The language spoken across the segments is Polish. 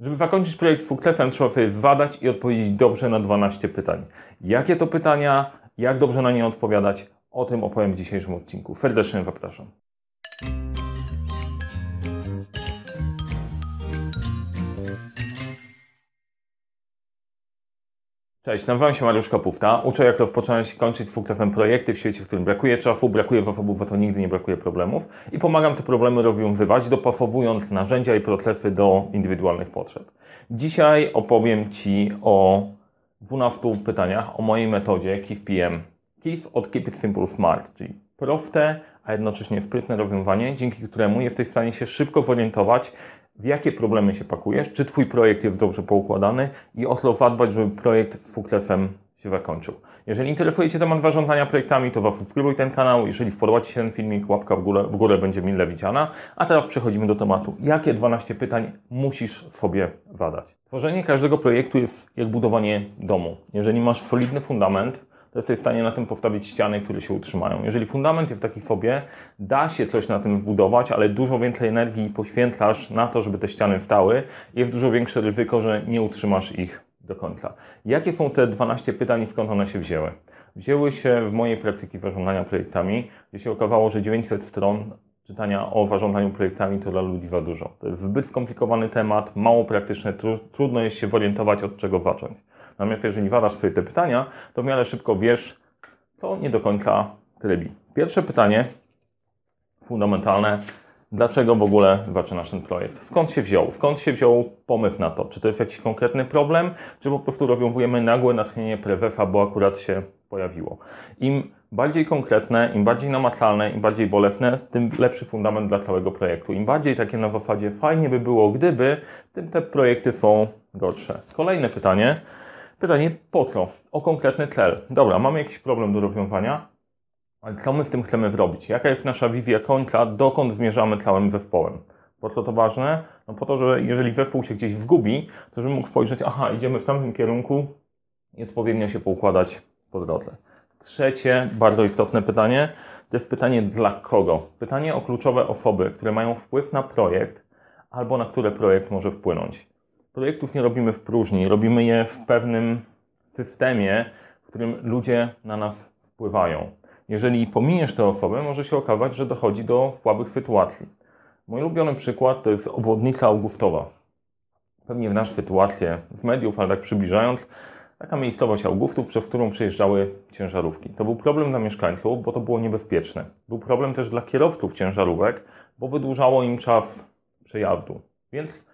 Żeby zakończyć projekt z Fuklefem, trzeba sobie zadać i odpowiedzieć dobrze na 12 pytań. Jakie to pytania, jak dobrze na nie odpowiadać, o tym opowiem w dzisiejszym odcinku. Serdecznie zapraszam. Cześć, nazywam się Mariusz Kapówka. Uczę jak rozpocząć i kończyć z Fuklefem projekty w świecie, w którym brakuje czasu, brakuje zasobów, za to nigdy nie brakuje problemów i pomagam te problemy rozwiązywać, dopasowując narzędzia i procesy do indywidualnych potrzeb. Dzisiaj opowiem Ci o 12 pytaniach, o mojej metodzie KIF-PM. KIF od Keep It Simple Smart, czyli proste, a jednocześnie sprytne rozwiązanie, dzięki któremu jesteś w stanie się szybko zorientować, w jakie problemy się pakujesz, czy Twój projekt jest dobrze poukładany i o to zadbać, żeby projekt z sukcesem się zakończył. Jeżeli interesuje Cię temat zarządzania projektami, to zasubskrybuj ten kanał. Jeżeli spodoba Ci się ten filmik, łapka w górę, w górę będzie mile widziana. A teraz przechodzimy do tematu. Jakie 12 pytań musisz sobie zadać? Tworzenie każdego projektu jest jak budowanie domu. Jeżeli masz solidny fundament, jesteś w stanie na tym postawić ściany, które się utrzymają. Jeżeli fundament jest taki sobie, da się coś na tym zbudować, ale dużo więcej energii poświęcasz na to, żeby te ściany stały, jest dużo większe ryzyko, że nie utrzymasz ich do końca. Jakie są te 12 pytań i skąd one się wzięły? Wzięły się w mojej praktyki zarządzania projektami, gdzie się okazało, że 900 stron czytania o zarządzaniu projektami to dla ludzi za dużo. To jest zbyt skomplikowany temat, mało praktyczny, trudno jest się zorientować od czego zacząć. Natomiast jeżeli zadasz sobie te pytania, to w miarę szybko wiesz, to nie do końca trybi. Pierwsze pytanie, fundamentalne, dlaczego w ogóle zaczynasz ten projekt? Skąd się wziął? Skąd się wziął pomysł na to? Czy to jest jakiś konkretny problem, czy po prostu rozwiązujemy nagłe natchnienie prewefa, bo akurat się pojawiło? Im bardziej konkretne, im bardziej namacalne, im bardziej bolesne, tym lepszy fundament dla całego projektu. Im bardziej takie na zasadzie fajnie by było, gdyby, tym te projekty są gorsze. Kolejne pytanie, Pytanie po co? O konkretny cel. Dobra, mamy jakiś problem do rozwiązania, ale co my z tym chcemy zrobić? Jaka jest nasza wizja końca, dokąd zmierzamy całym zespołem? Po co to ważne? No po to, że jeżeli zespół się gdzieś zgubi, to żeby mógł spojrzeć, aha, idziemy w tamtym kierunku i odpowiednio się poukładać po drodze. Trzecie, bardzo istotne pytanie, to jest pytanie dla kogo? Pytanie o kluczowe osoby, które mają wpływ na projekt albo na które projekt może wpłynąć projektów nie robimy w próżni, robimy je w pewnym systemie, w którym ludzie na nas wpływają. Jeżeli pominiesz te osoby, może się okazać, że dochodzi do słabych sytuacji. Mój ulubiony przykład to jest obwodnica Augustowa. Pewnie znasz sytuację z mediów, ale tak przybliżając, taka miejscowość Augustów, przez którą przejeżdżały ciężarówki. To był problem dla mieszkańców, bo to było niebezpieczne. Był problem też dla kierowców ciężarówek, bo wydłużało im czas przejazdu. Więc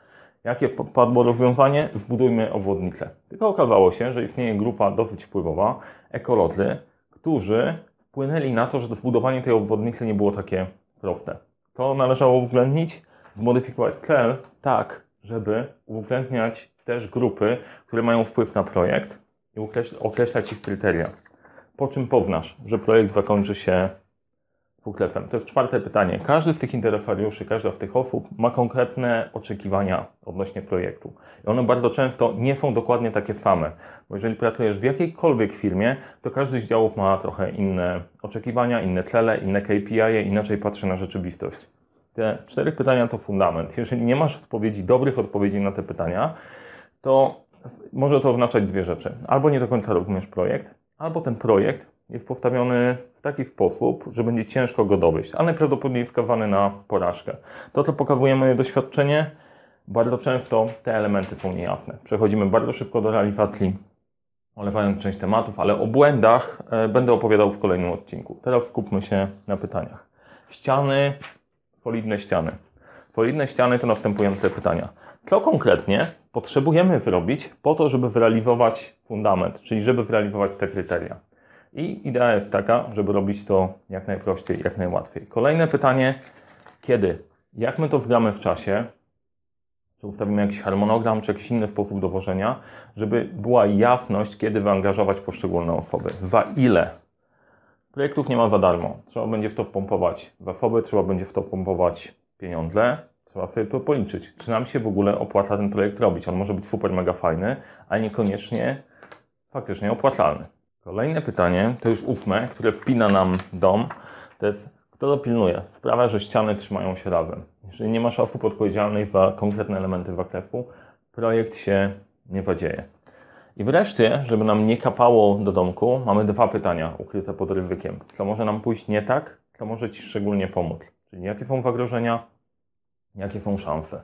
Jakie padło rozwiązanie? Zbudujmy obwodnicę. Tylko okazało się, że istnieje grupa dosyć wpływowa, ekolodzy, którzy wpłynęli na to, że zbudowanie tej obwodnicy nie było takie proste. To należało uwzględnić, zmodyfikować cel tak, żeby uwzględniać też grupy, które mają wpływ na projekt i określać ich kryteria. Po czym poznasz, że projekt zakończy się Fuklefem. To jest czwarte pytanie. Każdy z tych interesariuszy, każda z tych osób ma konkretne oczekiwania odnośnie projektu. I one bardzo często nie są dokładnie takie same. Bo jeżeli pracujesz w jakiejkolwiek firmie, to każdy z działów ma trochę inne oczekiwania, inne cele, inne KPI, inaczej patrzy na rzeczywistość. Te cztery pytania to fundament. Jeżeli nie masz odpowiedzi, dobrych odpowiedzi na te pytania, to może to oznaczać dwie rzeczy. Albo nie do końca rozumiesz projekt, albo ten projekt jest postawiony w taki sposób, że będzie ciężko go dowieść, a najprawdopodobniej skazany na porażkę. To, co pokazuje moje doświadczenie, bardzo często te elementy są niejasne. Przechodzimy bardzo szybko do realizacji, olewając część tematów, ale o błędach e, będę opowiadał w kolejnym odcinku. Teraz skupmy się na pytaniach. Ściany, solidne ściany. Solidne ściany to następujące pytania. Co konkretnie potrzebujemy zrobić po to, żeby zrealizować fundament, czyli żeby zrealizować te kryteria? I idea jest taka, żeby robić to jak najprościej, jak najłatwiej. Kolejne pytanie, kiedy? Jak my to wgramy w czasie? Czy ustawimy jakiś harmonogram, czy jakiś inny sposób dowożenia, żeby była jasność, kiedy wyangażować poszczególne osoby. Za ile? Projektów nie ma za darmo. Trzeba będzie w to pompować zasoby, trzeba będzie w to pompować pieniądze. Trzeba sobie to policzyć. Czy nam się w ogóle opłaca ten projekt robić? On może być super mega fajny, a niekoniecznie faktycznie opłacalny. Kolejne pytanie, to już ósme, które wpina nam dom, to jest kto dopilnuje? Sprawia, że ściany trzymają się razem. Jeżeli nie masz osób odpowiedzialnych za konkretne elementy zakresu, projekt się nie zadzieje. I wreszcie, żeby nam nie kapało do domku, mamy dwa pytania ukryte pod ryzykiem. Co może nam pójść nie tak, co może Ci szczególnie pomóc. Czyli jakie są zagrożenia, jakie są szanse.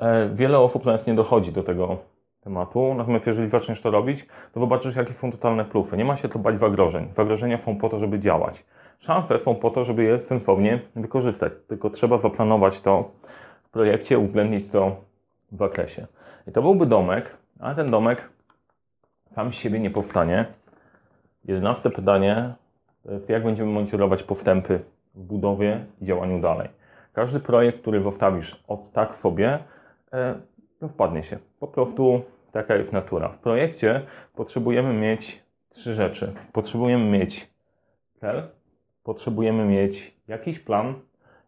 E, wiele osób nawet nie dochodzi do tego tematu, natomiast jeżeli zaczniesz to robić, to zobaczysz, jakie są totalne plusy. Nie ma się tu bać zagrożeń. Zagrożenia są po to, żeby działać. Szanse są po to, żeby je sensownie wykorzystać. Tylko trzeba zaplanować to w projekcie, uwzględnić to w zakresie. I to byłby domek, ale ten domek sam z siebie nie powstanie. Jedenaste pytanie to jest, jak będziemy monitorować postępy w budowie i działaniu dalej. Każdy projekt, który zostawisz od tak sobie, e, no wpadnie się. Po prostu taka jest natura. W projekcie potrzebujemy mieć trzy rzeczy. Potrzebujemy mieć cel, potrzebujemy mieć jakiś plan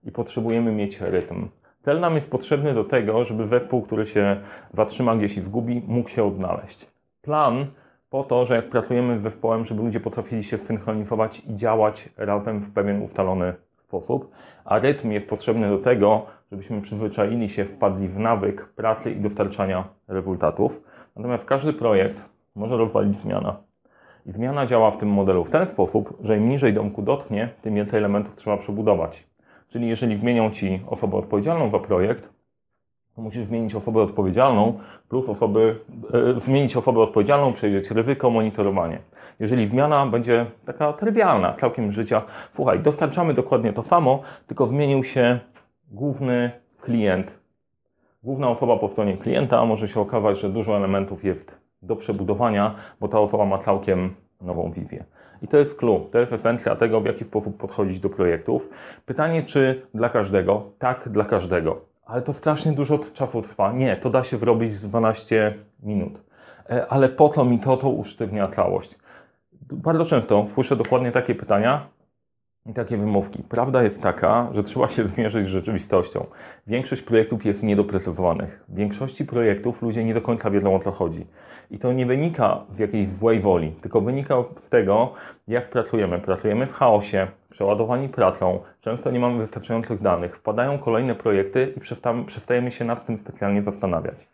i potrzebujemy mieć rytm. Cel nam jest potrzebny do tego, żeby zespół, który się zatrzyma gdzieś i zgubi, mógł się odnaleźć. Plan po to, że jak pracujemy z zespołem, żeby ludzie potrafili się synchronizować i działać razem w pewien ustalony sposób, a rytm jest potrzebny do tego, żebyśmy przyzwyczaili się, wpadli w nawyk pracy i dostarczania rezultatów. Natomiast każdy projekt może rozwalić zmiana. I zmiana działa w tym modelu w ten sposób, że im niżej domku dotknie, tym więcej elementów trzeba przebudować. Czyli jeżeli zmienią Ci osobę odpowiedzialną za projekt, to musisz zmienić osobę odpowiedzialną plus osoby, e, zmienić osobę odpowiedzialną, przejrzeć ryzyko, monitorowanie. Jeżeli zmiana będzie taka trywialna, całkiem życia, słuchaj, dostarczamy dokładnie to samo, tylko zmienił się główny klient. Główna osoba po stronie klienta może się okazać, że dużo elementów jest do przebudowania, bo ta osoba ma całkiem nową wizję. I to jest clue, to jest esencja tego, w jaki sposób podchodzić do projektów. Pytanie, czy dla każdego? Tak, dla każdego. Ale to strasznie dużo czasu trwa. Nie, to da się zrobić z 12 minut. E, ale po to mi to, to usztywnia całość. Bardzo często słyszę dokładnie takie pytania takie wymówki. Prawda jest taka, że trzeba się zmierzyć z rzeczywistością. Większość projektów jest niedoprecyzowanych. W większości projektów ludzie nie do końca wiedzą o co chodzi. I to nie wynika z jakiejś złej woli, tylko wynika z tego, jak pracujemy. Pracujemy w chaosie, przeładowani pracą, często nie mamy wystarczających danych, wpadają kolejne projekty i przestajemy się nad tym specjalnie zastanawiać.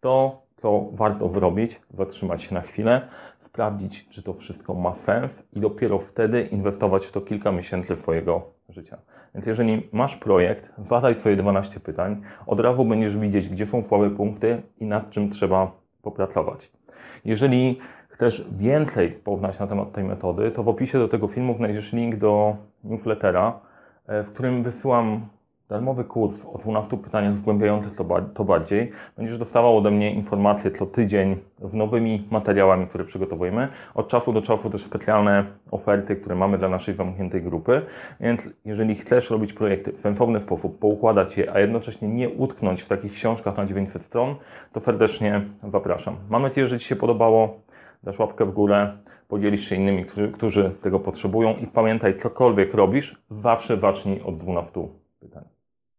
To, co warto zrobić, zatrzymać się na chwilę, sprawdzić, czy to wszystko ma sens i dopiero wtedy inwestować w to kilka miesięcy swojego życia. Więc jeżeli masz projekt, zadaj sobie 12 pytań, od razu będziesz widzieć, gdzie są słabe punkty i nad czym trzeba popracować. Jeżeli chcesz więcej poznać na temat tej metody, to w opisie do tego filmu znajdziesz link do newslettera, e, w którym wysyłam darmowy kurs o 12 pytaniach zgłębiających to, to bardziej. Będziesz dostawał ode mnie informacje co tydzień z nowymi materiałami, które przygotowujemy. Od czasu do czasu też specjalne oferty, które mamy dla naszej zamkniętej grupy. Więc jeżeli chcesz robić projekty w sensowny sposób, poukładać je, a jednocześnie nie utknąć w takich książkach na 900 stron, to serdecznie zapraszam. Mam nadzieję, że Ci się podobało. Dasz łapkę w górę, podzielisz się innymi, którzy, którzy tego potrzebują i pamiętaj, cokolwiek robisz, zawsze zacznij od 12 pytań.